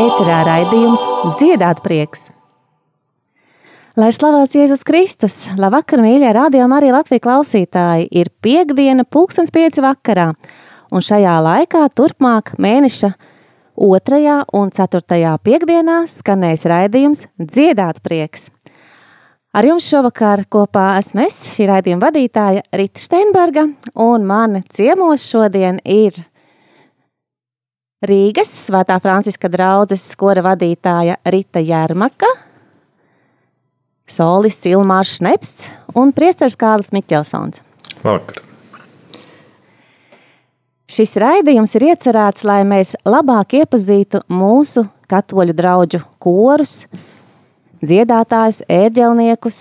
Ēterā raidījums Dziedāt prieks. Lai slavēts Jēzus Kristus, labvakar, mīļie rādījumi arī Latvijas klausītāji, ir piekdiena pulkstens pieci vakarā, un šajā laikā turpmāk mēneša otrajā un ceturtajā piekdienā skanēs raidījums Dziedāt prieks. Ar jums šovakar kopā esmu es, šī raidījuma vadītāja Rita Steinberga, un mani ciemos šodien ir Rīgas Svētā Franciska draudzes skora vadītāja Rita Jērmaka, solists Ilmārs Šnepsts un priestars Kārlis Mikelsons. Vakar. Šis raidījums ir iecerēts, lai mēs labāk iepazītu mūsu katoļu draugu korus, dziedātājus, ērģelniekus,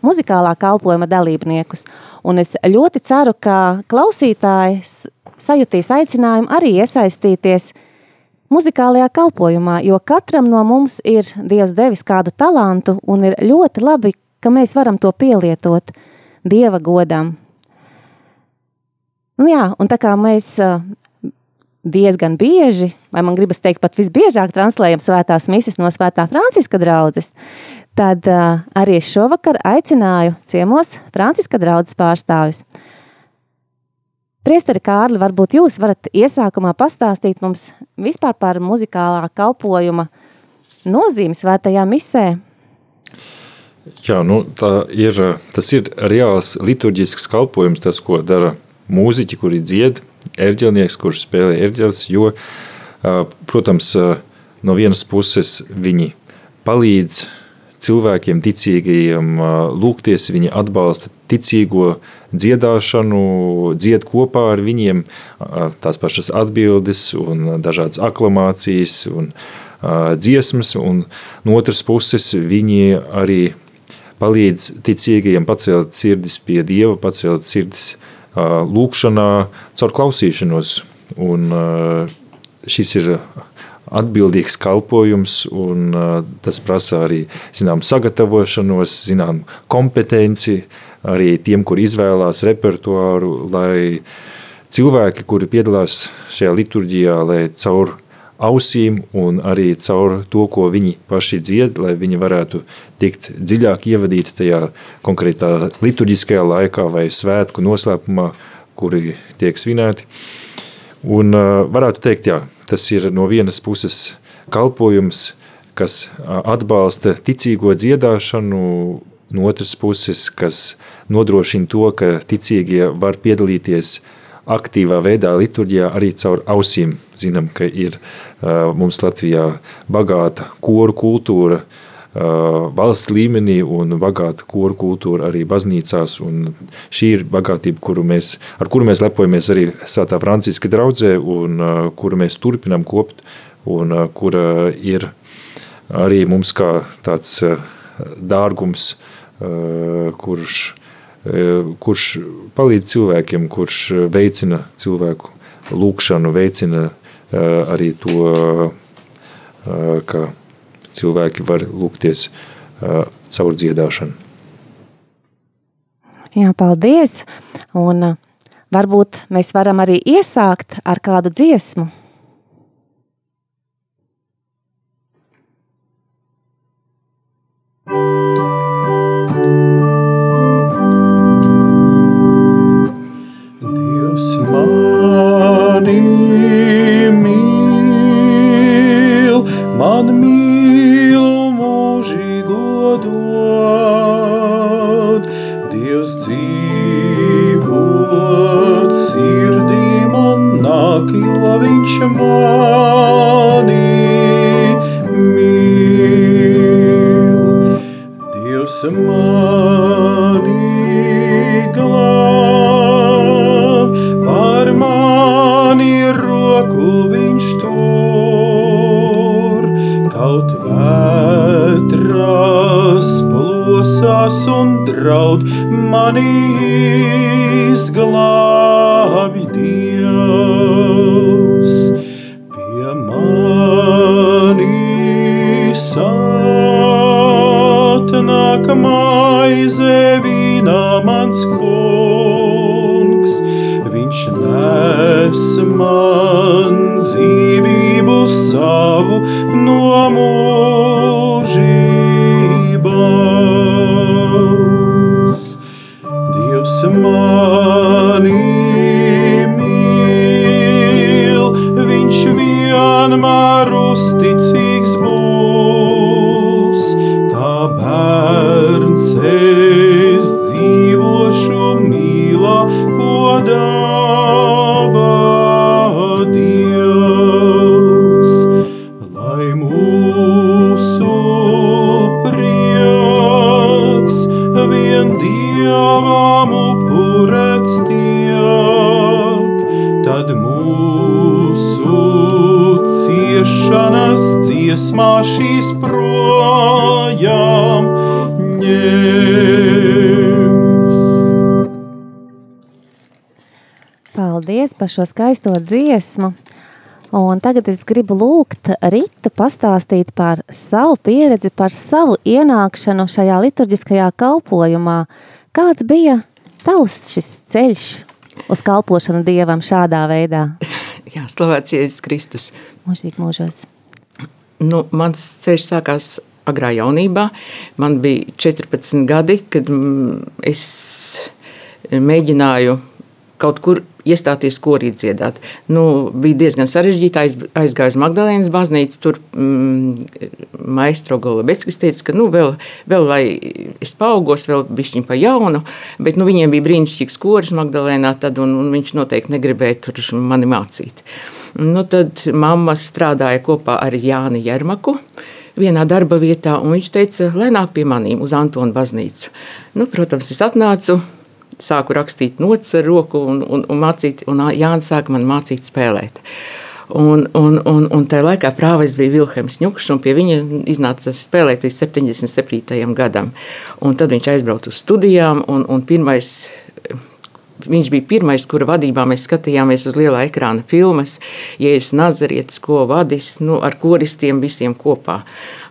muzikālā kalpojuma dalībniekus. Un es ļoti ceru, ka klausītājs sajutīs aicinājumu arī iesaistīties muzikālajā kalpojumā, jo katram no mums ir Dievs devis kādu talantu un ir ļoti labi, ka mēs varam to pielietot Dieva godam. Nu jā, un tā kā mēs diezgan bieži, vai man gribas teikt pat visbiežāk translējam svētās mises no svētā Franciska draudzes, tad arī šovakar aicināju ciemos Franciska draudzes pārstāvis – Priesteri Kārli, varbūt jūs varat iesākumā pastāstīt mums vispār par muzikālā kalpojuma nozīmi svētajā misē? Jā, nu, tā ir, tas ir reāls liturģisks kalpojums, tas, ko dara mūziķi, kuri dzied, erģelnieks, kurš spēlē erģeles, jo, protams, no vienas puses viņi palīdz cilvēkiem, ticīgajiem lūgties, viņi atbalsta ticīgo dziedāšanu, dzied kopā ar viņiem tās pašas atbildes un dažādas aklamācijas un dziesmas, un no otras puses viņi arī palīdz ticīgajiem pacelt sirdis pie Dieva, pacelt sirdis lūkšanā caur klausīšanos, un šis ir atbildīgs kalpojums, un tas prasa arī zinām sagatavošanos, zinām kompetenci, arī tiem, kur izvēlās repertuāru, lai cilvēki, kuri piedalās šajā liturģijā, lai caur ausīm un arī caur to, ko viņi paši dzied, lai viņi varētu tikt dziļāk ievadīti tajā konkrētā liturģiskajā laikā vai svētku noslēpumā, kuri tiek svinēti. Un varētu teikt, jā, Tas ir no vienas puses kalpojums, kas atbalsta ticīgo dziedāšanu, no otras puses, kas nodrošina to, ka ticīgie var piedalīties aktīvā veidā liturģijā arī caur ausīm. Zinām, ka ir mums Latvijā bagāta koru kultūra, valsts līmenī un bagāta koru kultūra arī baznīcās. Šī ir bagātība, kuru mēs, ar kuru mēs lepojamies arī Svētā Franciska draudzē un kuru mēs turpinām kopt un kura ir arī mums kā tāds dārgums, kurš, kurš palīdz cilvēkiem, kurš veicina cilvēku lūkšanu, veicina arī to, ka cilvēki var lūgties caur dziedāšanu. Jā, paldies! Un varbūt mēs varam arī iesākt ar kādu dziesmu. Ciešanas dziesmā šīs projām ņems. Paldies par šo skaisto dziesmu. Un tagad es gribu lūgt Ritu pastāstīt par savu pieredzi, par savu ienākšanu šajā liturģiskajā kalpojumā. Kāds bija tavs šis ceļš uz kalpošanu Dievam šādā veidā? Jā, slavēts Jēzus Kristus. Mūžīgi mūžos. Nu, mans ceļš sākās agrā jaunībā. Man bija 14 gadi, kad mm, es mēģināju kaut kur iestāties korī dziedāt. Nu, bija diezgan sarežģīti. Aiz, aizgāju uz Magdalēnas baznīcu. Tur mm, maestro Golobeckis teica, ka nu, vēl, vēl lai es paaugos, vēl bišķiņ pa jaunu, bet nu, viņiem bija brīnišķīgs koris Magdalēnā, tad, un, un viņš noteikti negribēja tur mani mācīt. Nu, tad mamma strādāja kopā ar Jāni Jermaku vienā darba vietā, un viņš teica, lai nāk pie maniem uz Antonu baznīcu. Nu, protams, es atnācu, sāku rakstīt notis ar roku un, un, un mācīt, un Jānis sāka man mācīt spēlēt. Un, un, un, un tajā laikā prāvais bija Vilhelms Ņukšs, un pie viņa iznāca spēlēt līdz 77. gadam. Un tad viņš aizbrauca uz studijām, un, un pirmais Viņš bija pirmais, kura vadībā mēs skatījāmies uz lielā ekrāna filmas, Jēzus Nazarietis, ko vadīs nu, ar koristiem visiem kopā.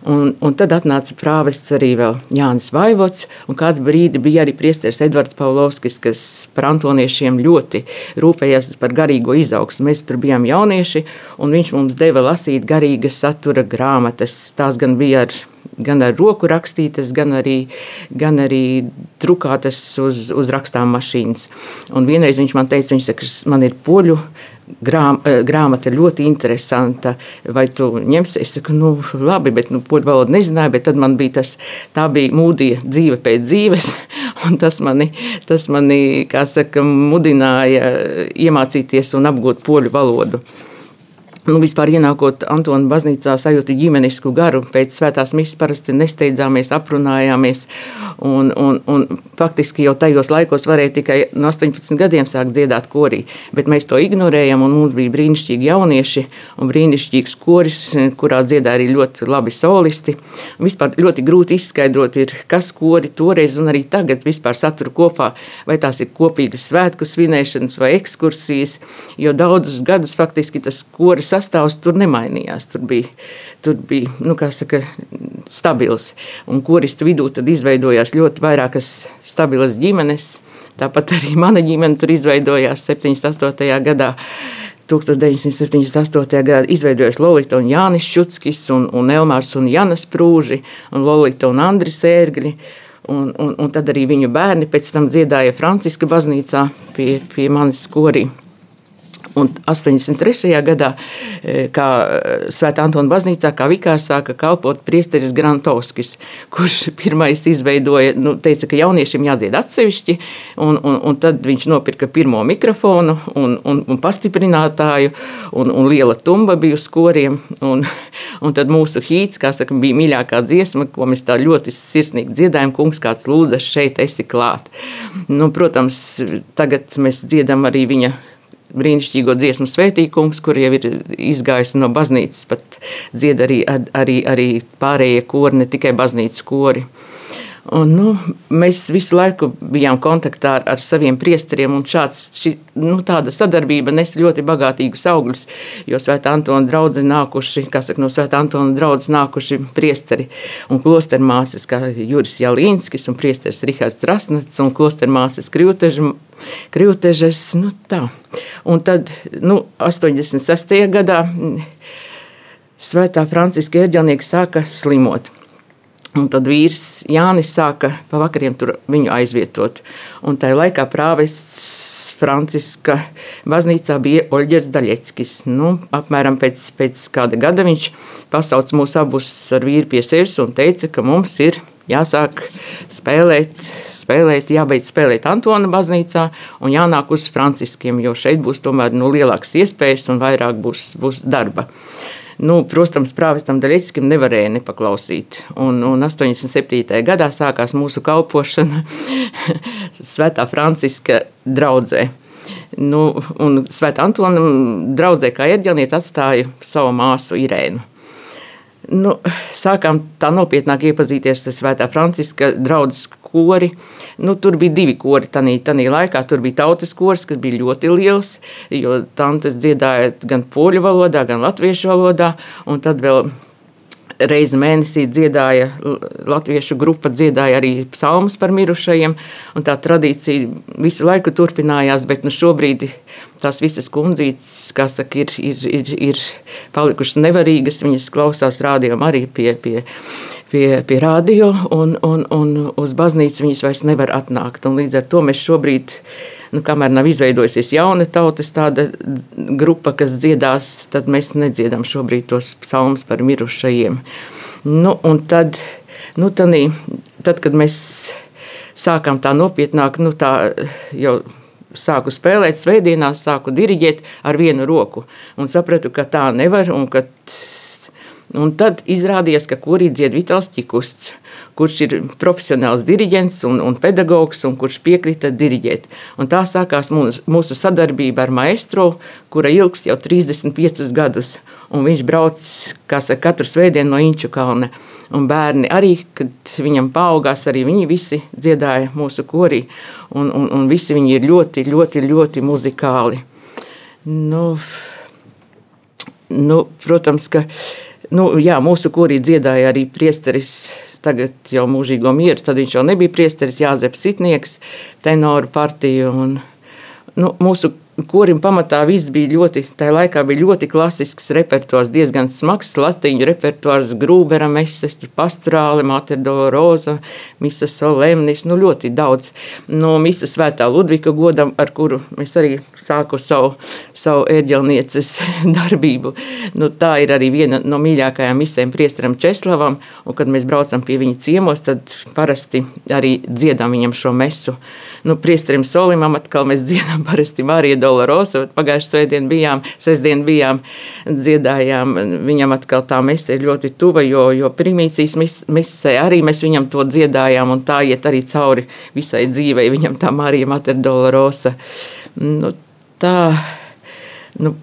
Un, un tad atnāca prāvests arī vēl Jānis Vaivots, un kādu brīdi bija arī priesteris Edvards Paulovskis, kas par antoniešiem ļoti rūpējās par garīgo izaugsmu. Mēs tur bijām jaunieši, un viņš mums deva lasīt garīgas satura grāmatas. Tās gan bija ar gan ar roku rakstītas, gan arī, gan arī drukātas uz, uz rakstām mašīnas. Un vienreiz viņš man teica, viņš saka, man ir poļu grām, grāmata ļoti interesanta. Vai tu ņemsi? Es saku, nu, labi, bet nu, poļu valodu nezināju, bet tad man bija tas, tā bija mūdija dzīve pēc dzīves, tas mani, tas mani, saka, mudināja iemācīties un apgūt poļu valodu. Nu, vispār ienākot Antona baznīcā, sajūtu ģimenisku garu. Pēc svētās misijas parasti nesteidzāmies, aprunājāmies. Un, un, un faktiski jau tajos laikos varēja tikai no 18 gadiem sākt dziedāt korī. Bet mēs to ignorējam, un mums bija brīnišķīgi jaunieši un brīnišķīgs koris, kurā dziedāja arī ļoti labi solisti. Vispār ļoti grūti izskaidrot, ir, kas kori toreiz un arī tagad vispār satura kopā, vai tās ir kopīgas svētku svinēšanas vai ekskursijas, jo daudzus gadus faktiski tas koris sastāvs tur nemainījās. Tur bija, tur bija nu, saka, stabils. Un koristu vidū tad izveidojās ļoti vairākas stabilas ģimenes. Tāpat arī mana ģimene tur izveidojās 78. gadā. 1978. gadā izveidojās Lorita un Jānis Čutskis, un, un Elmārs un Janas Prūži, un Lorita un Andris Ērgļi. Un, un, un tad arī viņu bērni pēc tam dziedāja Franciska baznīcā pie, pie manis korī. Un 83. gadā, kā Svētā Antona baznīcā, kā vikārs sāka kalpot priesteris Grantovskis, kurš pirmais izveidoja, nu, teica, ka jauniešiem jādzied atsevišķi, un, un, un tad viņš nopirka pirmo mikrofonu un, un, un pastiprinātāju, un, un liela tumba bija uz koriem, un, un tad mūsu hīts, kā saka, bija mīļākā dziesma, ko mēs tā ļoti sirsnīgi dziedājam, kungs kāds lūdzas šeit esi klāt. Nu, protams, tagad mēs dziedam arī viņa brīnišķīgo dziesmu svētīkums, kur jau ir izgājusi no baznīcas, pat dzied arī, arī, arī pārējie kori, ne tikai baznīcas kori. Un, nu, mēs visu laiku bijām kontaktā ar, ar saviem priesteriem, un šāds, ši, nu, tāda sadarbība nes ļoti bagātīgus augļus. Jo Svētā Antona draugi nākuši, kā saka, no Svētā Antona draugs nākuši priesteri un klostermāsas, kā Juris Jālīnskis un priesteris Rihards Rasnats un klostermāsas Krivtežas. Nu, tā. un tad, nu, 86. gadā Svētā Franciska ērģelnieks sāka slimot. Un tad vīrs Jānis sāka pa vakariem viņu aizvietot. Un tajā laikā prāvests Franciska baznīcā bija Oļģers Daļeckis. Nu, apmēram pēc, pēc kāda gada viņš pasauc mūs abus ar vīru pie sevis un teica, ka mums ir jāsāk spēlēt, spēlēt jābeidz spēlēt Antona baznīcā un jānāk uz Franciskiem, jo šeit būs tomēr nu, lielākas iespējas un vairāk būs, būs darba. Nu, protams, prāvestam Daļickam nevarēja nepaklausīt. Un, un 87. gadā sākās mūsu kalpošana Svētā Franciska draudzē. Nu, un Svētā Antona draudzē kā ierģelniece atstāja savu māsu Irēnu. Nu, sākām tā nopietnāk iepazīties ar Svētā Franciska draugu kori. Nu, tur bija divi kori. Tanī, tanī laikā tur bija tautas kurs, kas bija ļoti liels, jo tantes dziedāja gan poļu valodā, gan latviešu valodā. Un tad vēl reizi mēnesī dziedāja latviešu grupa, dziedāja arī psalmas par mirušajiem. Tā tradīcija visu laiku turpinājās, bet nu šobrīd tās visas kundzītes, kas saka, ir, ir, ir, ir palikušas nevarīgas. Viņas klausās rādījumā arī pie, pie, pie, pie rādio, un, un, un uz baznīcu viņas vairs nevar atnākt. Un līdz ar to mēs šobrīd nu, kamēr nav izveidojusies jauna tautas grupa, kas dziedās, tad mēs nedziedam šobrīd tos psalmus par mirušajiem. Nu, tad, nu, tanī, tad, kad mēs sākām tā nopietnāk, nu, tā jau sāku spēlēt, svētdienās sāku diriģēt ar vienu roku un sapratu, ka tā nevar un ka Un tad izrādījās, ka korī dzied Vitāls Čikusts kurš ir profesionāls diriģents un, un pedagogs, un kurš piekrita diriģēt. Un tā sākās mūsu, mūsu sadarbība ar maestro, kura ilgst jau 35 gadus. Un viņš brauc saka, katru svētdienu no Inču kalna. Un bērni arī, kad viņam paaugās, arī viņi visi dziedāja mūsu korī. Un, un, un visi viņi ir ļoti, ļoti, ļoti muzikāli. Nu, nu, protams, ka nu, jā, mūsu korī dziedāja arī priesteris tagad jau mūžīgo mieru, tad viņš jau nebija priesteris Jāzeps Sitnieks, tenoru partiju. Un, nu, mūsu Korim pamatā viss bija ļoti, tajā laikā bija ļoti klasisks repertuārs, diezgan smags latīņu repertuārs, grūbera meses, pastorāli, matedola roza, misa solemnis, nu ļoti daudz. No misa svētā Ludvika godam, ar kuru mēs arī sāku savu, savu ērģelnieces darbību. Nu, tā ir arī viena no mīļākajām misēm priesteram Česlavam, un kad mēs braucam pie viņa ciemos, tad parasti arī dziedam viņam šo mesu nu, priesterim Solimam atkal mēs dziedām parasti Marija Dolorosa, pagājušajā svētdien bijām, sestdien bijām, dziedājām, viņam atkal tā mese ir ļoti tuva, jo, jo primīcijas misē arī mēs viņam to dziedājām, un tā iet arī cauri visai dzīvei, viņam tā Marija Mater Dolorosa. Nu, tā, Nu,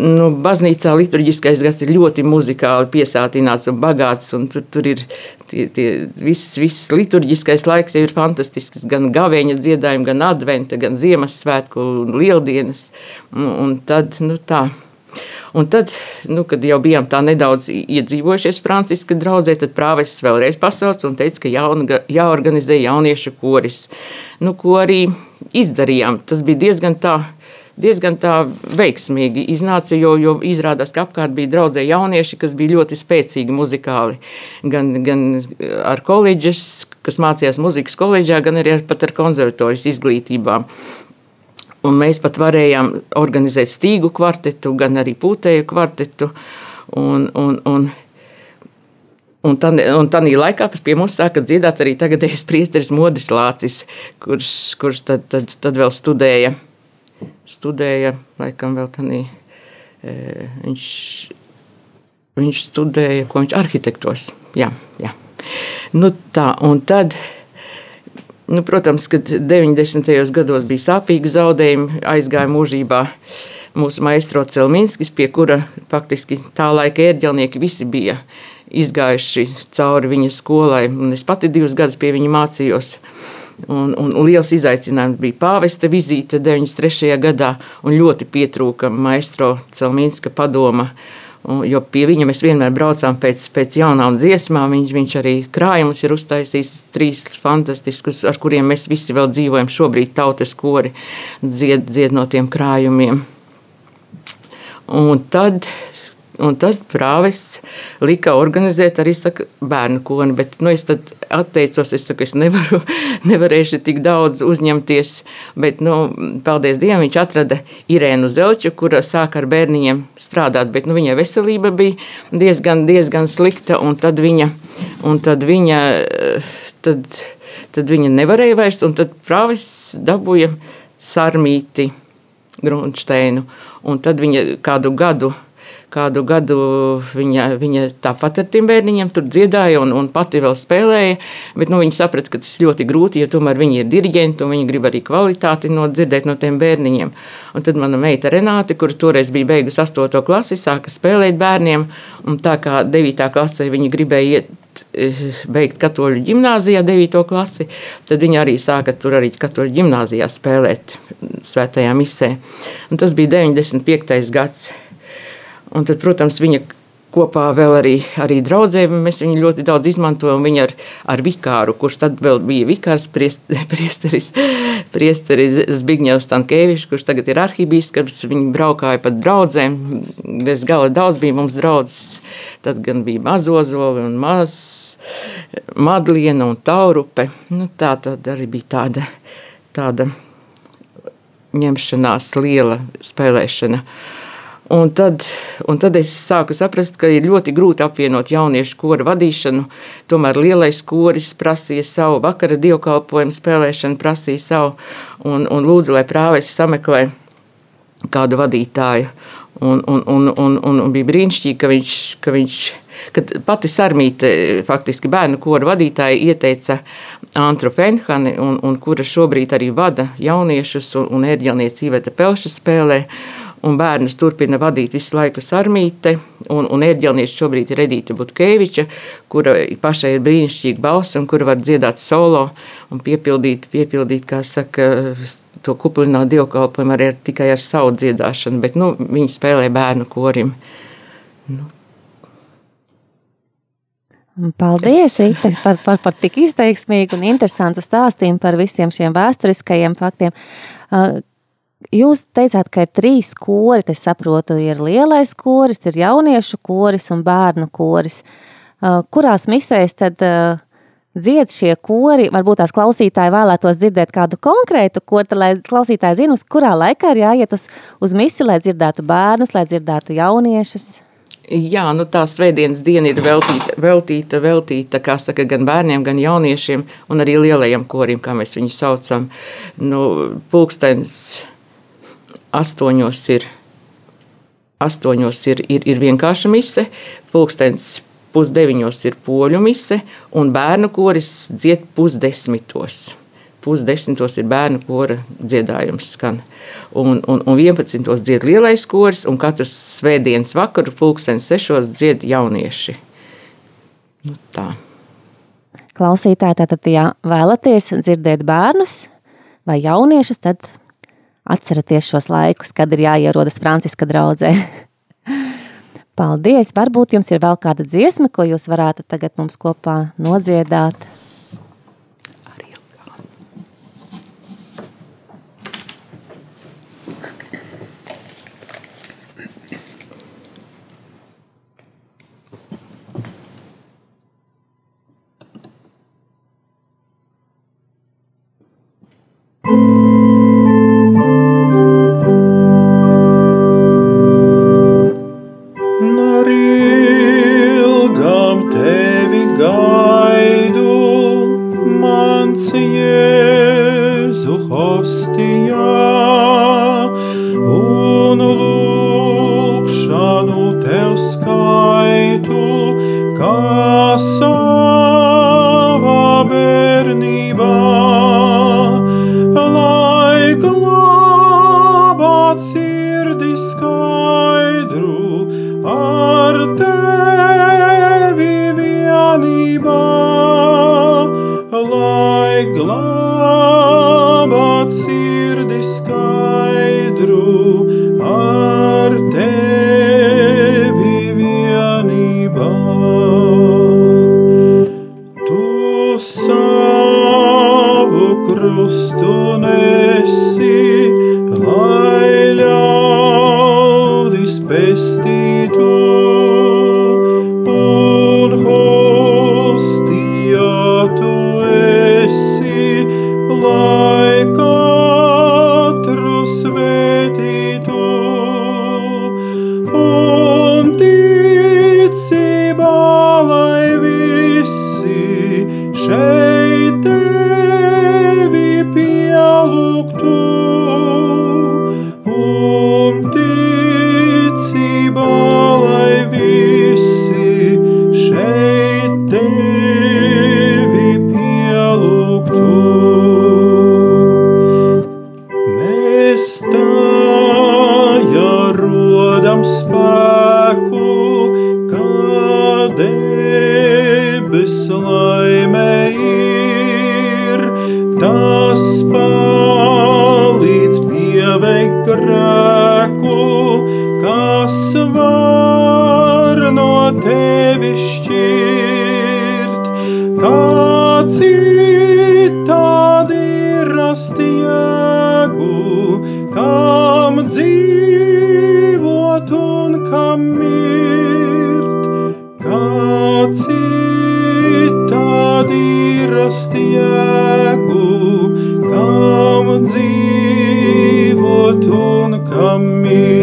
nu, baznīcā liturģiskais gads ir ļoti muzikāli piesātināts un bagāts. Un tur, tur ir tie, tie, viss, viss liturģiskais laiks ir fantastisks. Gan gavēņa dziedājumi, gan adventa, gan Ziemassvētku un lieldienas. Un, un tad, nu, tā. Un tad, nu, kad jau bijām tā nedaudz iedzīvojušies Franciska draudzē, tad prāvests vēlreiz pasauc un teica, ka jauna, jāorganizē jauniešu koris. Nu, ko arī izdarījām. Tas bija diezgan tā diezgan tā veiksmīgi iznāca, jo, jo izrādās, ka apkārt bija draudzē jaunieši, kas bija ļoti spēcīgi muzikāli. Gan, gan ar koledžas, kas mācījās muzikas koledžā, gan arī ar, ar konservatorijas izglītībām. Un mēs pat varējām organizēt stīgu kvartetu, gan arī pūtēju kvartetu. Un, un, un, Un tādā laikā, kas pie mums sāka dziedāt, arī tagadējais priesteris Modris Lācis, kurš, kurš tad, tad, tad vēl studēja studēja, laikam vēl tādā. E, viņš, viņš studēja, ko viņš arhitektors. Jā, jā. Nu, tā, un tad, nu, protams, kad 90. gados bija sāpīgi zaudējumi, aizgāja mūžībā mūsu maistro Celminskis, pie kura faktiski tā laika ērģelnieki visi bija izgājuši cauri viņa skolai. Un es pati divus gadus pie viņa mācījos. Un, un liels izaicinājums bija pāvesta vizīte 93. gadā, un ļoti pietrūka maestro Celmīnska padoma. Un, jo pie viņa mēs vienmēr braucām pēc, pēc jaunām dziesmām. Viņš, viņš arī krājumus ir uztaisījis trīs fantastiskus, ar kuriem mēs visi vēl dzīvojam. Šobrīd tautas kori dzied, dzied no tiem krājumiem. Un tad Un tad prāvests lika organizēt arī saka, bērnu koni. Bet, nu, es atteicos, es saku, es nevaru, nevarēšu tik daudz uzņemties. Bet, nu, paldies Dievam, viņš atrada Irēnu Zelču, kura sāka ar bērniņiem strādāt. Bet nu, viņai veselība bija diezgan, diezgan slikta. Un tad viņa, un tad viņa, tad, tad viņa nevarēja vairs. Tad prāvests dabūja sarmīti Grunsteinu. Un tad viņa kādu gadu kādu gadu viņa, viņa tāpat ar tiem bērniņiem tur dziedāja un, un pati vēl spēlēja. Bet nu, viņa saprata, ka tas ļoti grūti, jo tomēr viņi ir diriģenti un viņi grib arī kvalitāti no dzirdēt no tiem bērniņiem. Un tad mana meita Renāte, kur toreiz bija beigusi 8. klasi, sāka spēlēt bērniem. Tā kā 9. klasē viņa gribēja iet eh, beigt katoļu ģimnāzijā, 9. klasi, tad viņa arī sāka tur arī katoļu ģimnāzijā spēlēt svētajā misē. Un tas bija 95. gads. Un tad, protams, viņa kopā vēl arī, arī draudzē. Mēs viņu ļoti daudz izmantojam. Viņa ar, ar vikāru, kurš tad vēl bija vikārs, priesteris, priesteris Zbigņevs Tankēvičs, kurš tagad ir arhibīskaps. Viņi braukāja pat draudzēm. Bez gala daudz bija mums draudzes. Tad gan bija mazozoli un maz madliena un taurupe. Nu, tā tad arī bija tāda, tāda ņemšanās liela spēlēšana. Uh, Un tad, un tad es sāku saprast, ka ir ļoti grūti apvienot jauniešu kora vadīšanu. Tomēr lielais koris prasīja savu, vakara dievkalpojumu spēlēšanu prasīja savu, un, un lūdzu, lai prāvēs sameklē kādu vadītāju. Un, un, un, un, un, bija brīnišķīgi, ka viņš, ka viņš kad pati Sarmīte, faktiski bērnu kora vadītāja, ieteica Antru Fenhani, un, un kura šobrīd arī vada jauniešus un, un ērģelnieci Iveta Pelša spēlē un bērnus turpina vadīt visu laiku Sarmīte, un, un ērģelniece šobrīd ir Edīta Butkeviča, kura pašai ir brīnišķīga balss un kura var dziedāt solo un piepildīt, piepildīt kā saka, to kuplināt dievkalpojumu arī ar, tikai ar savu dziedāšanu, bet nu, viņi spēlē bērnu korim. Nu. Paldies, Rita, par, par, par tik izteiksmīgu un interesantu stāstījumu par visiem šiem vēsturiskajiem faktiem. Jūs teicāt, ka ir trīs kori, es saprotu, ir lielais koris, ir jauniešu koris un bērnu koris. Uh, kurās misēs tad uh, dzied šie kori? Varbūt tās klausītāji vēlētos dzirdēt kādu konkrētu kori, lai klausītāji zina, uz kurā laikā ir jāiet uz, uz misi, lai dzirdētu bērnus, lai dzirdētu jauniešus. Jā, nu tā svētdienas diena ir veltīta, veltīta, veltīta saka, gan bērniem, gan jauniešiem, un arī lielajiem korim, kā mēs viņus saucam. Nu, pulkstenis astoņos ir, astoņos ir, ir, ir vienkārša mise, pulkstenis pusdeviņos ir poļu mise, un bērnu koris dzied pusdesmitos. Pusdesmitos ir bērnu kora dziedājums skan. Un, un, un 11. dzied lielais koris, un katru svētdienas vakaru pulkstenis sešos dzied jaunieši. Nu, tā. Klausītāji, tātad, ja vēlaties dzirdēt bērnus vai jauniešus, tad Atcerieties šos laikus, kad ir jāierodas Franciska draudzē. Paldies! Varbūt jums ir vēl kāda dziesma, ko jūs varētu tagad mums kopā nodziedāt. Citādi rast jēgu, kam dzīvot un kam mirt. Kā citādi rast jēgu, kam dzīvot un kam mirt.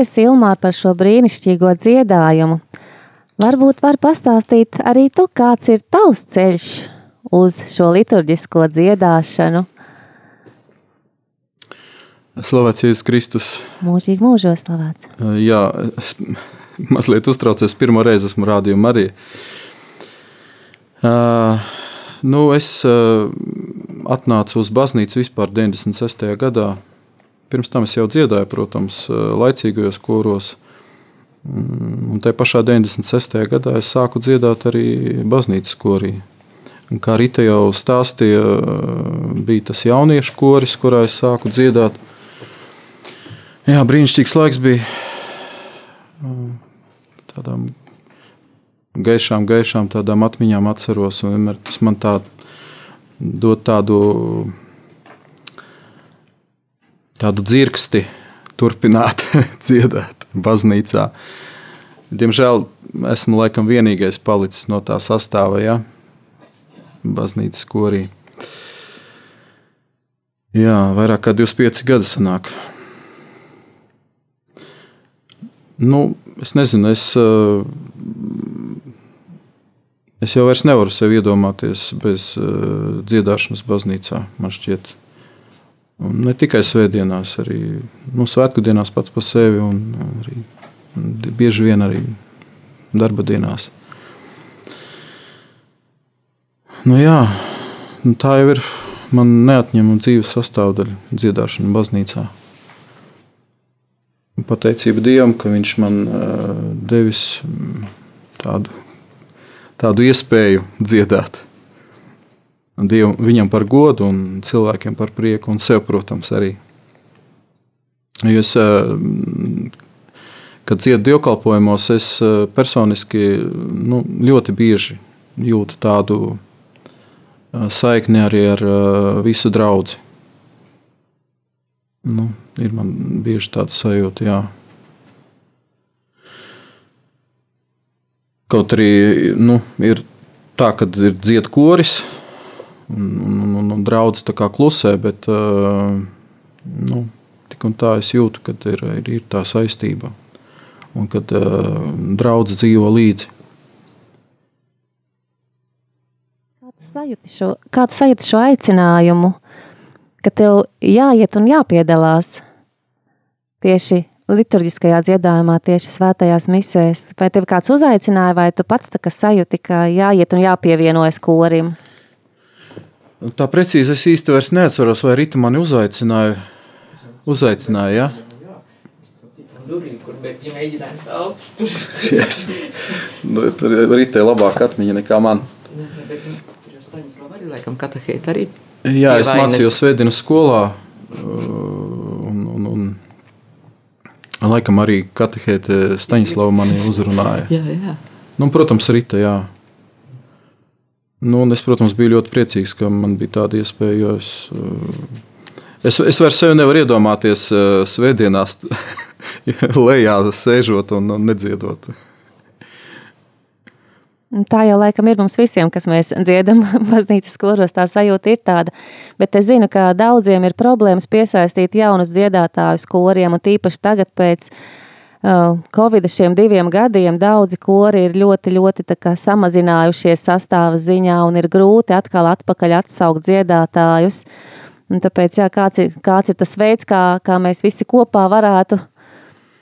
Paldies, Ilmār, par šo brīnišķīgo dziedājumu. Varbūt var pastāstīt arī tu, kāds ir tavs ceļš uz šo liturģisko dziedāšanu. Slavēts Jēzus Kristus. Mūžīgi mūžos slavēts. Jā, es mazliet uztraucos. Pirmo reizi esmu rādījumā arī. Uh, nu, es uh, atnācu uz baznīcu vispār 96. gadā. Pirms tam es jau dziedāju, protams, laicīgajos koros. Mm, Un tajā pašā 96. gadā es sāku dziedāt arī baznīcas korī. Un kā Rīta jau stāstīja, bija tas jauniešu koris, kurā es sāku dziedāt. Jā, brīnišķīgs laiks bija. Tādām gaišām, gaišām tādām atmiņām atceros. Vienmēr tas man tā dod tādu, tādu dzirksti turpināt dziedāt baznīcā. Diemžēl esmu laikam vienīgais palicis no tā sastāvā, ja? baznīcas korī. Jā, vairāk kā 25 gadi sanāk. Nu, es nezinu, es, eh, es jau nevaru sev iedomāties bez eh, dziedāšanas baznīcā. Man šķiet, un ne tikai svētdienās, arī nu, svētku dienās pats par sevi, un arī bieži vien arī darba dienās. Nu, jā, nu, tā jau ir man neatņemama dzīves sastāvdaļa dziedāšana baznīcā. Pateicība Dievam, ka Viņš man devis tādu, tādu iespēju dziedāt. Dievu, viņam par godu, un cilvēkiem par prieku, un sev, protams, arī. Jo es, uh, kad dziedu dievkalpojumos, es uh, personiski nu, ļoti bieži jūtu tādu saikni arī ar visu draugu. Nu, ir man bieži tāds sajūta, jā. Kaut arī nu, ir tā, ka ir dzied koris, un, un, un, un draugs klusē, bet nu, tik un tā es jūtu, ka ir, ir, ir tā saistība un kad uh, draugs dzīvo līdzi. Sajūti šo, kā tu sajūti šo aicinājumu, ka tev jāiet un jāpiedalās tieši liturģiskajā dziedājumā, tieši svētajās misēs? Vai tev kāds uzaicināja, vai tu pats tā kā sajūti, ka jāiet un jāpievienojas korim? Tā precīzi es īsti vairs neatceros, vai Rita mani uzaicināja. Uzaicināja, ja? yes. nu, tur ir tā labāka atmiņa nekā man. Nu, arī. Jā, es mācījos Svētdienas skolā. Un, un, un laikam arī katehēta Staņislava mani uzrunāja. Jā, jā. Nu, protams, Rita, jā. Nu, es, protams, biju ļoti priecīgs, ka man bija tāda iespēja, jo es, es, es vairs sevi nevaru iedomāties svētdienās lejā sēžot un nedziedot. Tā jau laikam ir mums visiem, kas mēs dziedam baznīcas koros, tā sajūta ir tāda. Bet es zinu, ka daudziem ir problēmas piesaistīt jaunus dziedātājus koriem, un tīpaši tagad pēc uh, Covid šiem diviem gadiem daudzi kori ir ļoti, ļoti samazinājušies sastāva ziņā, un ir grūti atkal atpakaļ atsaukt dziedātājus. Un tāpēc, jā, kāds ir, kāds ir tas veids, kā, kā mēs visi kopā varētu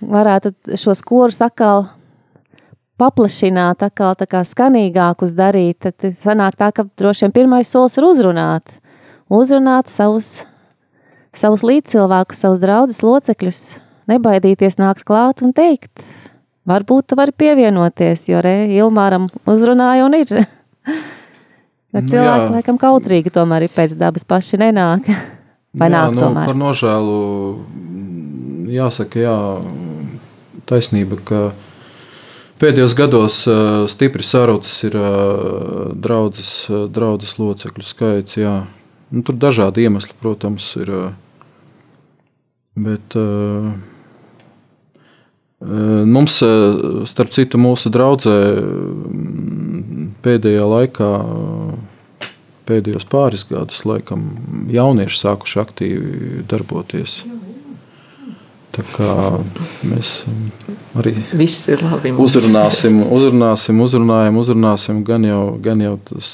varētu šos korus atkal paplašināt, atkal tā kā skanīgākus darīt, tad sanāk tā, ka droši vien pirmais solis ir uzrunāt. Uzrunāt savus, savus līdzcilvēkus, savus draudzes locekļus, nebaidīties nākt klāt un teikt, varbūt tu vari pievienoties, jo re, Ilmāram uzrunāja un ir. Bet nu cilvēki, jā. laikam, kautrīgi tomēr ir pēc dabas paši nenāk. Vai jā, nāk nu, tomēr? Par nožēlu jāsaka, jā, taisnība, ka pēdējos gados stipri sarūcis ir draudzes, draudzes locekļu skaits. Jā. Nu, tur dažādi iemesli, protams, ir. Bet mums, starp citu, mūsu draudzē pēdējā laikā, pēdējos pāris gadus, laikam, jaunieši sākuši aktīvi darboties. Tā kā mēs arī labi, uzrunāsim, uzrunāsim, uzrunājam, uzrunāsim, gan jau, gan jau tas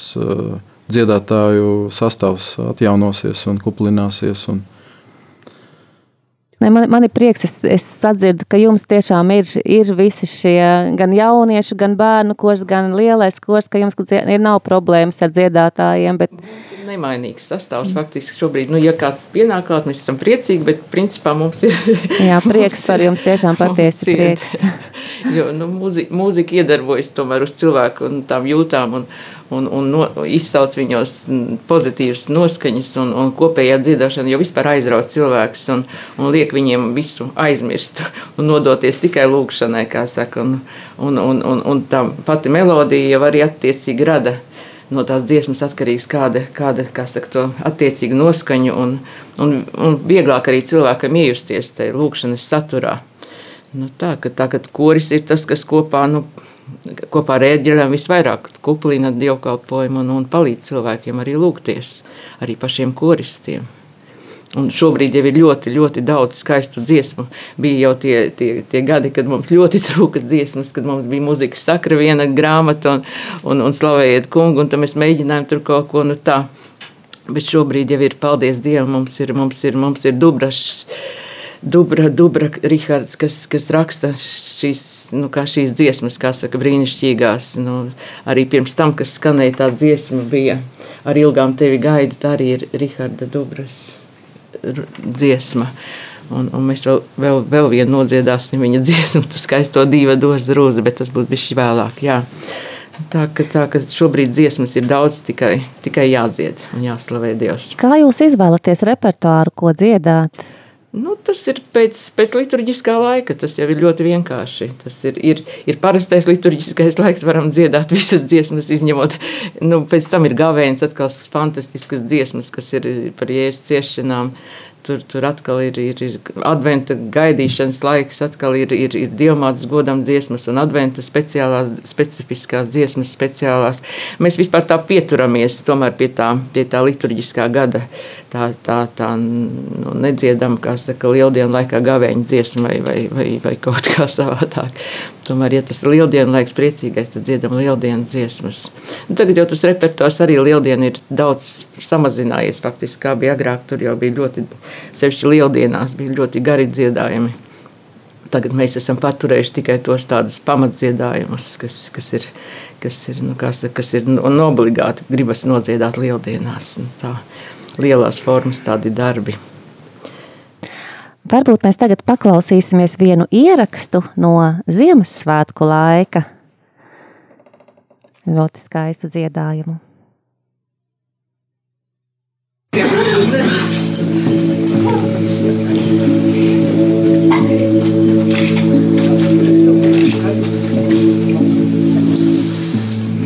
dziedātāju sastāvs atjaunosies un kuplināsies. Un, Ne, man, man ir prieks, es, es sadzirdu, ka jums tiešām ir, ir visi šie gan jauniešu, gan bērnu kurs, gan lielais kurs, ka jums ir nav problēmas ar dziedātājiem. Bet... Nemainīgs sastāvs faktiski šobrīd. Nu, ja kāds pienāk klāt, mēs esam priecīgi, bet principā mums ir. Jā, prieks par jums tiešām patiesi prieks. jo nu, mūzika, mūzika iedarbojas tomēr uz cilvēku un tām jūtām. Un, un, un no, izsauc viņos pozitīvas noskaņas, un, un kopējā dziedāšana jau vispār aizrauc cilvēkus un, un liek viņiem visu aizmirst un nodoties tikai lūkšanai, kā saka. Un, un, un, un, un tā pati melodija jau arī attiecīgi rada no tās dziesmas atkarīgs, kāda, kāda kā saka, to attiecīgu noskaņu, un, un, un vieglāk arī cilvēkam iejusties tajā lūkšanas saturā. Nu, tā, ka, tā, ka koris ir tas, kas kopā nu, kopā ar ērģeļiem visvairāk kuplina dievkalpojumu un, un palīdz cilvēkiem arī lūgties, arī pašiem koristiem. Un šobrīd jau ir ļoti, ļoti daudz skaistu dziesmu. Bija jau tie, tie, tie gadi, kad mums ļoti trūka dziesmas, kad mums bija muzikas sakra viena grāmata un, un, un slavējiet kungu, un mēs mēģinājām tur kaut ko nu tā. Bet šobrīd jau ir, paldies Dievam, mums ir, mums ir, mums ir dubrašs Dubra, Dubra Rihards, kas, kas raksta šīs, nu, šīs dziesmas, kā saka, brīnišķīgās. Nu, arī pirms tam, kas skanēja tā dziesma, bija ar ilgām tevi gaida, tā arī ir Riharda Dubras dziesma. Un, un mēs vēl, vēl, vēl vienu nodziedāsim viņa dziesmu, tu skaisto divu došu rūzi, bet tas būs bijis vēlāk. Jā. Tā ka, tā ka šobrīd dziesmas ir daudz, tikai, tikai jādzied un jāslavē Dievs. Kā jūs izvēlaties repertuāru, ko dziedāt? Nu, tas ir pēc, pēc liturģiskā laika. Tas jau ir ļoti vienkārši. Tas ir, ir, ir parastais liturģiskais laiks, varam dziedāt visas dziesmas, izņemot. Nu, pēc tam ir gavēns, atkal fantastiskas dziesmas, kas ir par jēzus ciešanām. Tur, tur atkal ir, ir, ir adventa gaidīšanas laiks, atkal ir, ir, ir diamātas godam dziesmas un adventa speciālās, specifiskās dziesmas speciālās. Mēs vispār tā pieturamies tomēr pie tā, pie tā liturģiskā gada tā, tā, tā nu, nedziedama, kā saka, lieldienu laikā gavēņa dziesma vai, vai, vai, vai kaut kā savādāk. Tomēr, ja tas ir lieldienu laiks priecīgais, tad dziedam lieldienu dziesmas. Nu, tagad jau tas repertuārs arī lieldienu ir daudz samazinājies, faktiski, kā bija agrāk, tur jau bija ļoti, sevišķi lieldienās, bija ļoti gari dziedājumi. Tagad mēs esam paturējuši tikai tos tādus pamatdziedājumus, kas, kas ir, kas ir, nu, kas, kas ir nu, obligāti gribas nodziedāt lieldienās. Nu, tā lielās formas tādi darbi. Varbūt mēs tagad paklausīsimies vienu ierakstu no Ziemassvētku laika. Ļoti skaistu dziedājumu.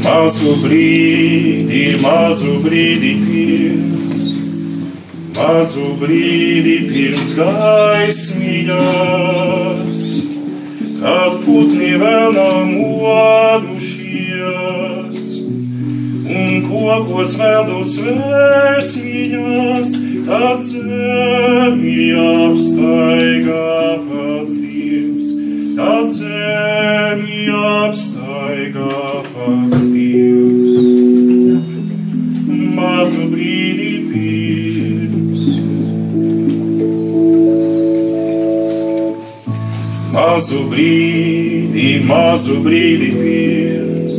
Mazu brīdi, mazu brīdi pirms mazu brīdi pirms gaismiņas, kad putni vēl nav modušies, un kokos vēl dos vēsmiņas, tad zemi apstaigā pats Dievs, tad zemi apstaigā pats Dievs. Mazu brīdi Mazu brīdi, mazu brīdi pirms,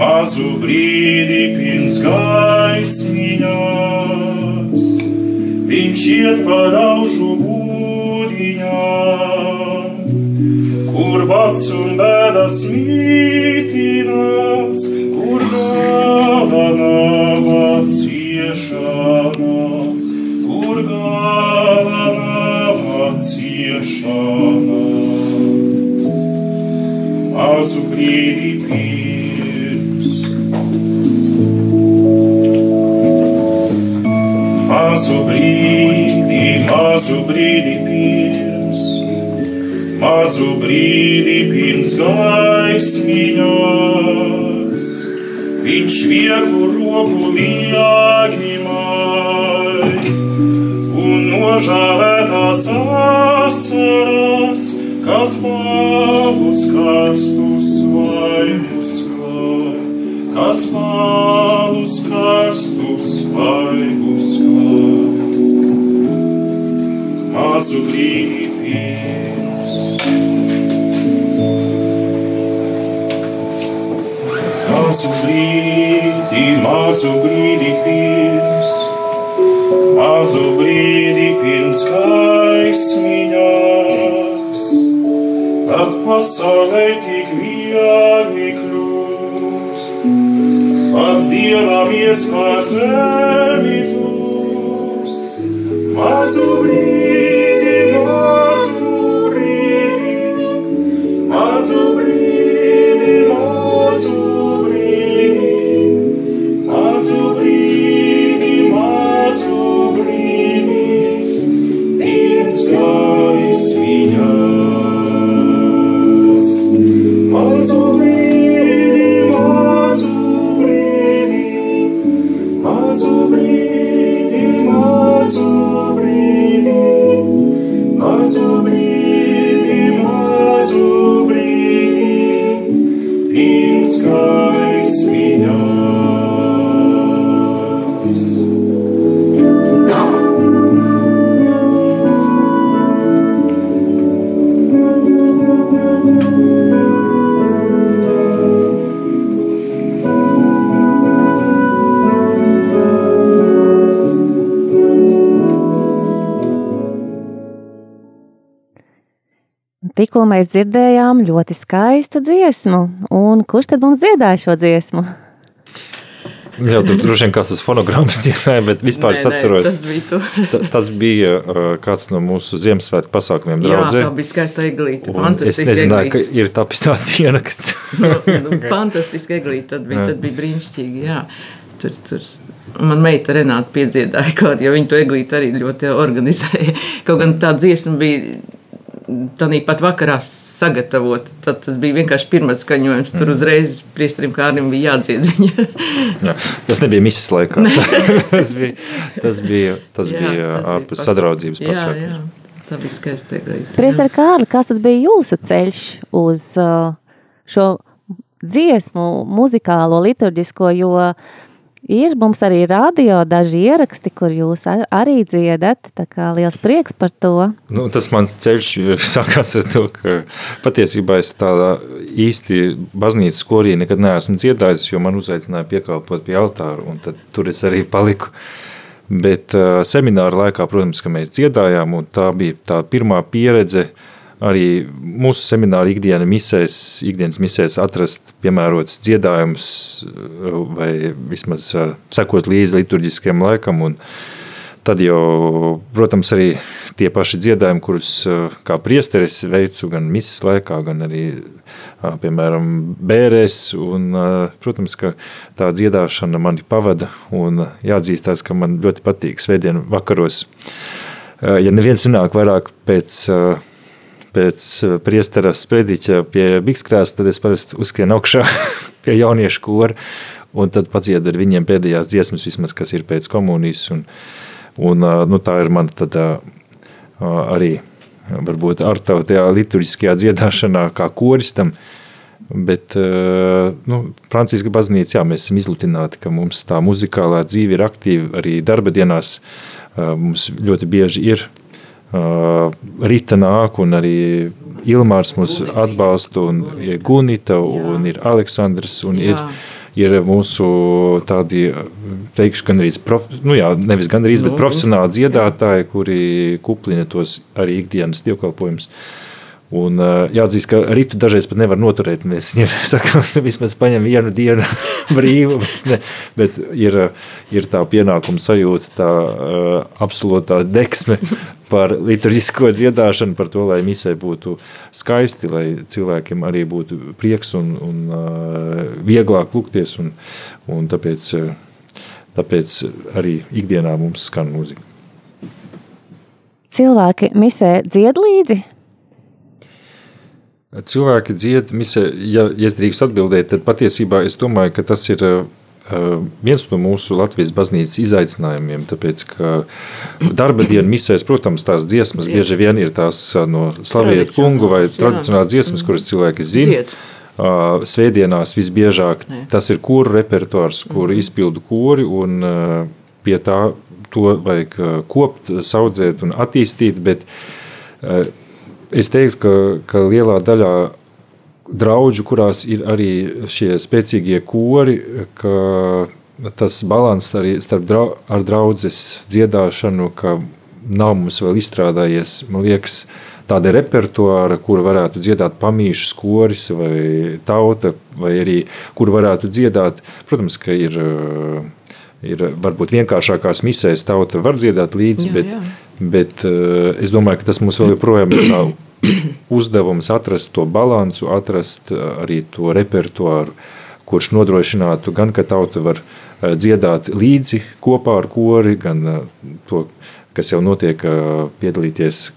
mazu brīdi pirms gaismiņas, viņš iet par aužu būdiņām, kur pats un bēdas mītinās, kur gala pirms gaismiņas, viņš vieglu roku mai, un nožāvētās asaras, kas pavus karstus mazu brīdi pirms, mazu brīdi pirms gaismiņas, tad pasaulē tik viegli kļūst, pats dievam iespēja zemi Tikko mēs dzirdējām ļoti skaistu dziesmu. Un kurš tad mums dziedāja šo dziesmu? Jā, tur droši vien kāds uz fonogrammas dziedāja, bet vispār Nē, es nē, atceros. tas bija tu. ta- Tas bija uh, kāds no mūsu Ziemassvētku pasākumiem Jā, draudzē. tā bija skaista eglīte. Un Es Fantastiski nezināju, ka eglīte. ir tapis tāds ieraksts. Nu, nu, Fantastiski eglīte. Tad bija, tad bija brīnišķīgi. Jā. Tur, tur. Un Man meita Renāta piedziedāja klāt, jo viņa to eglīti arī ļoti organizēja. Kaut gan tā dziesma bija tādā pat vakarā sagatavota. Tad tas bija vienkārši pirmais skaņojums. Tur uzreiz priesterim Kārnim bija jādzied viņa. Jā, tas nebija misijas laikā. tas bija, tas bija, tas Jā, bija tas bija ārpus pas- sadraudzības pasākums. jā. Tā bija skaista eglīte. Priester Kārli, kas tad bija jūsu ceļš uz uh, šo dziesmu, muzikālo, liturģisko, jo ir mums arī radio daži ieraksti, kur jūs ar- arī dziedat, tā kā liels prieks par to. Nu, tas mans ceļš sākās ar to, ka patiesībā es tādā īsti baznīcas korī nekad neesmu dziedājis, jo man uzaicināja piekalpot pie altāra, un tad tur es arī paliku. Bet semināra laikā, protams, ka mēs dziedājām, un tā bija tā pirmā pieredze arī mūsu semināra ikdiena misēs, ikdienas misēs atrast piemērotus dziedājumus uh, vai vismaz uh, sekot līdzi liturģiskiem laikam, un Tad jau, protams, arī tie paši dziedājumi, kurus uh, kā priesteris veicu gan misijas laikā, gan arī, piemēram, bērēs. Un, protams, ka tā dziedāšana mani pavada un jāatzīstās, ka man ļoti patīk svētdienu vakaros. Ja neviens runāk vairāk pēc, uh, pēc uh, priestera sprediķa pie bikskrās, tad es parasti uzskrienu augšā pie jauniešu kora un tad padziedu ar viņiem pēdējās dziesmas, vismaz, kas ir pēc komunijas. Un, Un, ā, nu, tā ir mana tādā, ā, arī varbūt ar tavu tajā liturģiskajā dziedāšanā kā koristam, bet nu, Franciska baznīca, jā, mēs esam izlutināti, ka mums tā muzikālā dzīve ir aktīva arī darba dienās, mums ļoti bieži ir ā, Rita nāk un arī Ilmārs mūs atbalsta un ir Gunita un ir Aleksandrs un ir ir mūsu tādi, teikšu, gan arī, prof, nu jā, nevis gan arī, bet profesionāli dziedātāji, kuri kuplina tos arī ikdienas dievkalpojumus. Un uh, jāatzīst, ka rītu dažreiz pat nevar noturēt. Mēs viņiem sakām, vismaz paņem vienu dienu brīvu, bet, ne, bet ir, ir tā pienākuma sajūta, tā uh, absolūtā deksme par liturģisko dziedāšanu, par to, lai misē būtu skaisti, lai cilvēkiem arī būtu prieks un, un uh, vieglāk lūgties. Un, un tāpēc, tāpēc arī ikdienā mums skan mūzika. Cilvēki misē dzied līdzi, Cilvēki dzied, misē, ja, ja es drīkst atbildēt, tad patiesībā es domāju, ka tas ir uh, viens no mūsu Latvijas baznīcas izaicinājumiem, tāpēc, ka darba dienu misēs, protams, tās dziesmas bieži vien ir tās uh, no slaviet kungu vai tradicionālās dziesmas, kuras cilvēki zina. Dzied. Uh, Svētdienās visbiežāk Nē. tas ir kuru repertuārs, kuru izpildu kori, un uh, pie tā to vajag kopt, saudzēt un attīstīt, bet es teiktu, ka, ka lielā daļā draudžu, kurās ir arī šie spēcīgie kori, ka tas balans arī starp drau, ar draudzes dziedāšanu, ka nav mums vēl izstrādājies, man liekas, tāda repertuāra, kuru varētu dziedāt pamīšas koris vai tauta, vai arī kuru varētu dziedāt, protams, ka ir, ir varbūt vienkāršākās misēs tauta var dziedāt līdzi, Jā, bet, jā. Bet eh, es domāju, ka tas mums vēl joprojām ir uzdevums atrast to balansu, atrast eh, arī to repertuāru, kurš nodrošinātu gan, ka tauta var eh, dziedāt līdzi kopā ar kori, gan to, kas jau notiek, piedalīties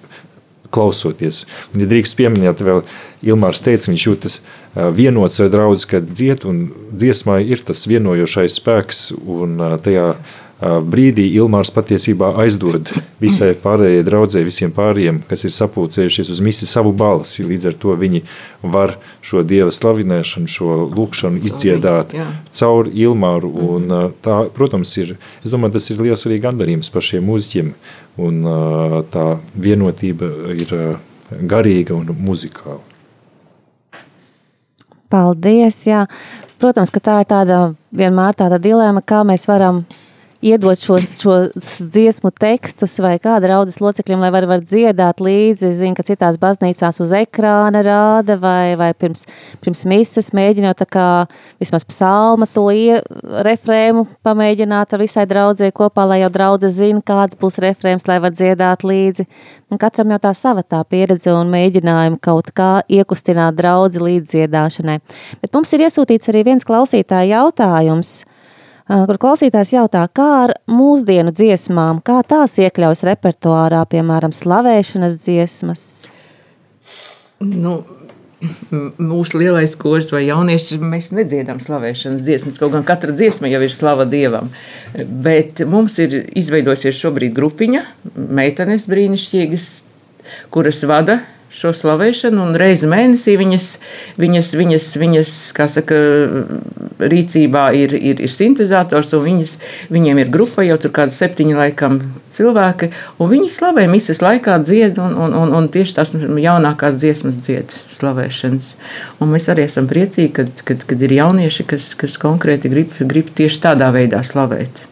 klausoties. Un, ja drīkst pieminēt, vēl Ilmārs teica, viņš jūtas vienots ar draudz, ka dzied un dziesmai ir tas vienojošais spēks, un tajā brīdī Ilmārs patiesībā aizdod visai pārējai draudzē, visiem pārējiem, kas ir sapulcējušies uz misi savu balsi, līdz ar to viņi var šo Dieva slavinēšanu, šo lūkšanu izdziedāt jā. caur Ilmāru, un ā, tā, protams, ir, es domāju, tas ir liels arī gandarījums par šiem mūziķiem, un tā vienotība ir garīga un muzikāla. Paldies! Jā. Protams, ka tā ir tāda vienmēr tāda dilēma, kā mēs varam iedot šos, šos dziesmu tekstus vai kāda raudas locekļiem, lai var, var dziedāt līdzi. Zinu, ka citās baznīcās uz ekrāna rāda vai, vai pirms, pirms mises mēģinot tā kā vismaz psalma to ie, refrēmu pamēģināt ar visai draudzē kopā, lai jau draudze zina, kāds būs refrēms, lai var dziedāt līdzi. Un katram jau tā sava tā pieredze un mēģinājumi kaut kā iekustināt draudzi līdz dziedāšanai. Bet mums ir iesūtīts arī viens klausītāja jautājums – kur klausītājs jautā, kā ar mūsdienu dziesmām, kā tās iekļaujas repertuārā, piemēram, slavēšanas dziesmas? Nu, mūsu lielais kurs vai jaunieši, mēs nedziedam slavēšanas dziesmas, kaut gan katra dziesma jau ir slava Dievam. Bet mums ir izveidojusies šobrīd grupiņa, meitenes brīnišķīgas, kuras vada šo slavēšanu, un reizi mēnesī viņas, viņas, viņas, viņas saka, rīcībā ir, ir, ir sintēzators, un viņas, viņiem ir grupa jau tur kādi septiņi laikam cilvēki, un viņi slavē misijas laikā dzied, un, un, un, un tieši tās jaunākās dziesmas dzied slavēšanas. Un mēs arī esam priecīgi, kad, kad, kad ir jaunieši, kas, kas konkrēti grib, grib tieši tādā veidā slavēt.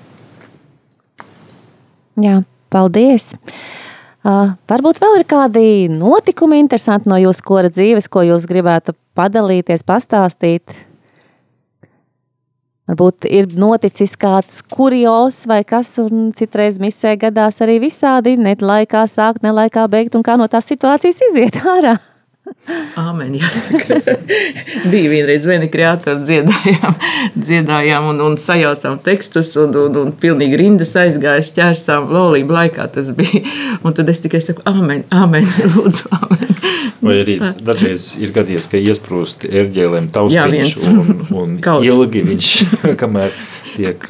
Jā, paldies! Uh, varbūt vēl ir kādi notikumi interesanti no jūsu kora dzīves, ko jūs gribētu padalīties, pastāstīt. Varbūt ir noticis kāds kurjos vai kas, un citreiz misē gadās arī visādi, ne laikā sākt, ne laikā beigt, un kā no tās situācijas iziet ārā. Āmen, jāsaka. Bija vienreiz viena kreatora dziedājām, dziedājām un, un sajaucām tekstus, un, un, un pilnīgi rindas aizgāja šķērsām laulību laikā tas bija. Un tad es tikai saku, āmen, āmen, lūdzu, āmen. Vai arī dažreiz ir gadies, ka iesprūst erģēlēm taustiņš un, un ilgi viņš, kamēr tiek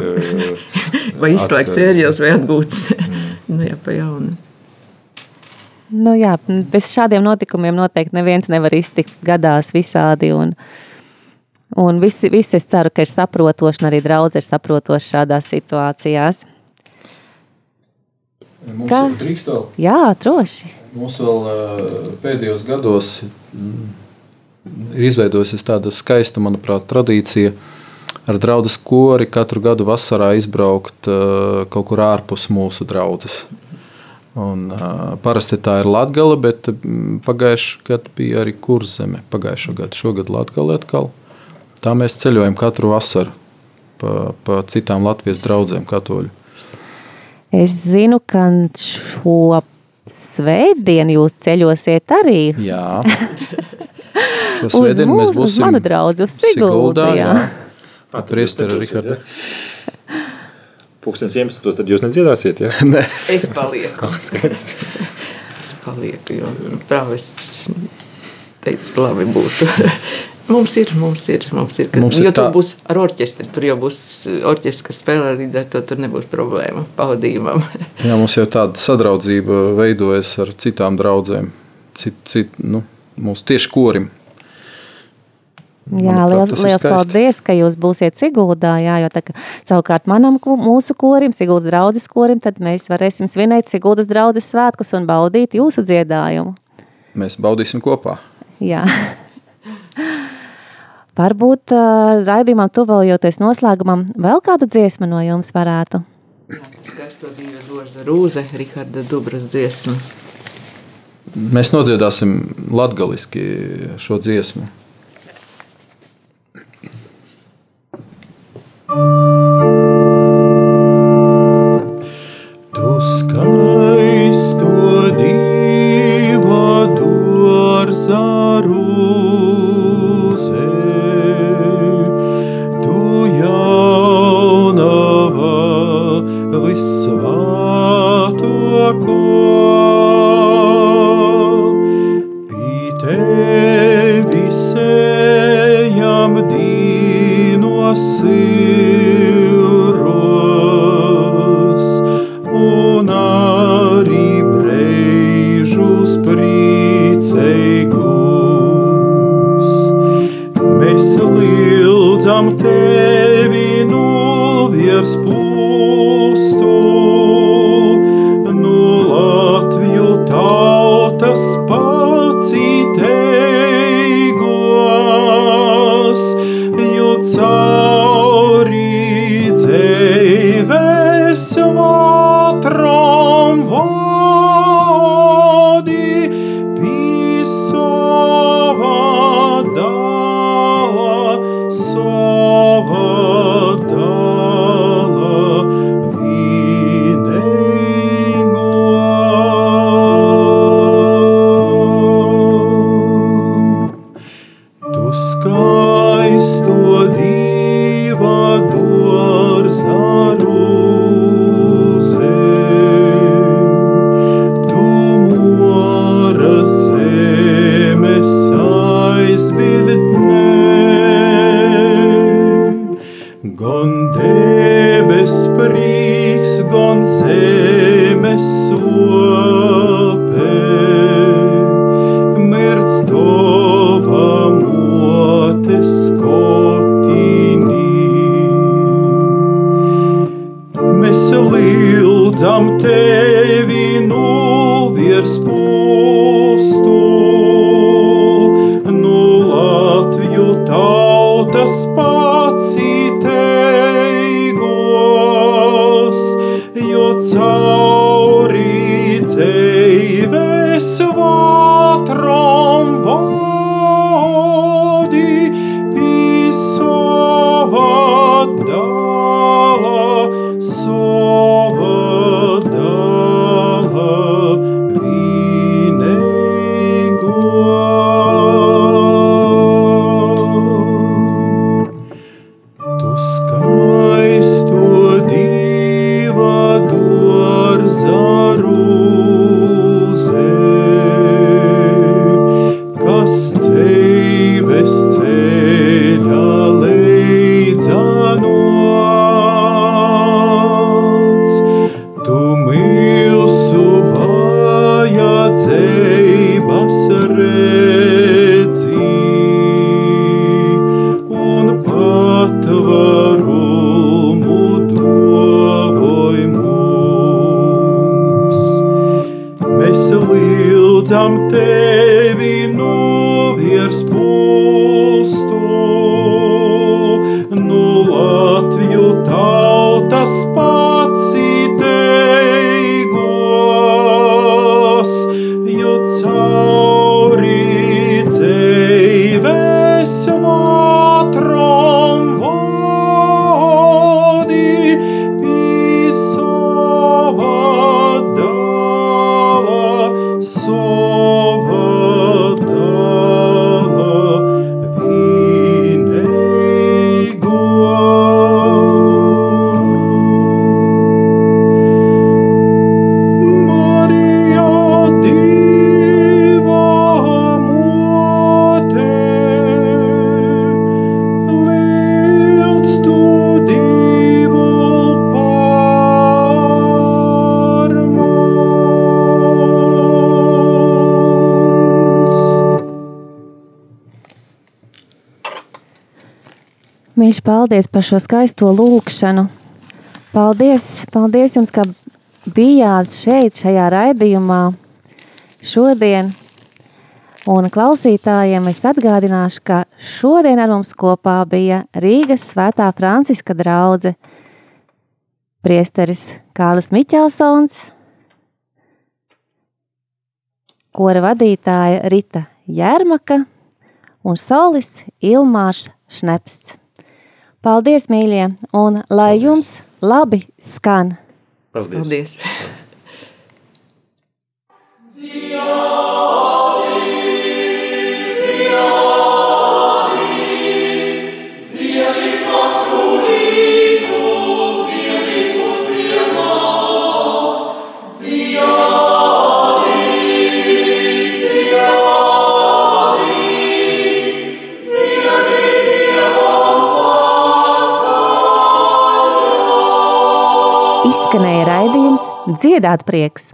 Vai izslēgts erģēls vai atgūts, mm. nu jā, pa jaunu. Nu, jā, bez šādiem notikumiem noteikti neviens nevar iztikt gadās visādi. Un, un visi, visi es ceru, ka ir saprotoši, un arī draudz ir saprotoši šādās situācijās. Mums Kā? drīkst vēl? Jā, droši. Mums vēl pēdējos gados mm, ir izveidojusies tāda skaista, manuprāt, tradīcija ar draugu kori katru gadu vasarā izbraukt kaut kur ārpus mūsu draudzes. Un, uh, parasti tā ir Latvija, bet pagājušajā gadā bija arī kurzeme. Pagājušā gada, šogad Latvija atkal. Tā mēs ceļojam katru vasaru pa, pa citām Latvijas draugiem, katoļu. Es zinu, ka šo svētdienu jūs ceļosiet arī. Jā, šo svētdienu mēs būsim. Uz manu draugu, uz Siguldā. Jā, jā. Priesteri Riharda. Pūkstens 11. tad jūs nedziedāsiet, ja? ne. es palieku. es palieku, jo prāvests teica, labi būtu. Mums ir, mums ir, mums ir. Kad, mums ir jo tā... tur būs ar orķestri, tur jau būs orķestris, kas spēlē līdz ar to, tur nebūs problēma pavadījumam. Jā, mums jau tāda sadraudzība veidojas ar citām draudzēm. Cit, cit, nu, mūsu tieši korim Jā, liels, liels paldies, ka jūs būsiet Siguldā. Jā, jo tā, ka, savukārt manam mūsu korim, Siguldas draudzes korim, tad mēs varēsim svinēt Siguldas draudzes svētkus un baudīt jūsu dziedājumu. Mēs baudīsim kopā. Jā. Varbūt uh, raidījumam tuvojoties noslēgumam, vēl kāda dziesma no jums varētu? Skaisto dieva Dorza Rūze, Riharda Dubras dziesma. Mēs nodziedāsim latgaliski šo dziesmu. Tu So silver. Mīļš, paldies par šo skaisto lūkšanu. Paldies, paldies jums, ka bijāt šeit, šajā raidījumā šodien. Un klausītājiem es atgādināšu, ka šodien ar mums kopā bija Rīgas Svētā Franciska draudzene, Priesteris Kārlis Miķelsons, kora vadītāja Rita Jērmaka un solists Ilmārs Šnepsts. Paldies, mīļie, un lai Paldies. jums labi skan! Paldies! Paldies! Izskanēja raidījums Dziedāt prieks!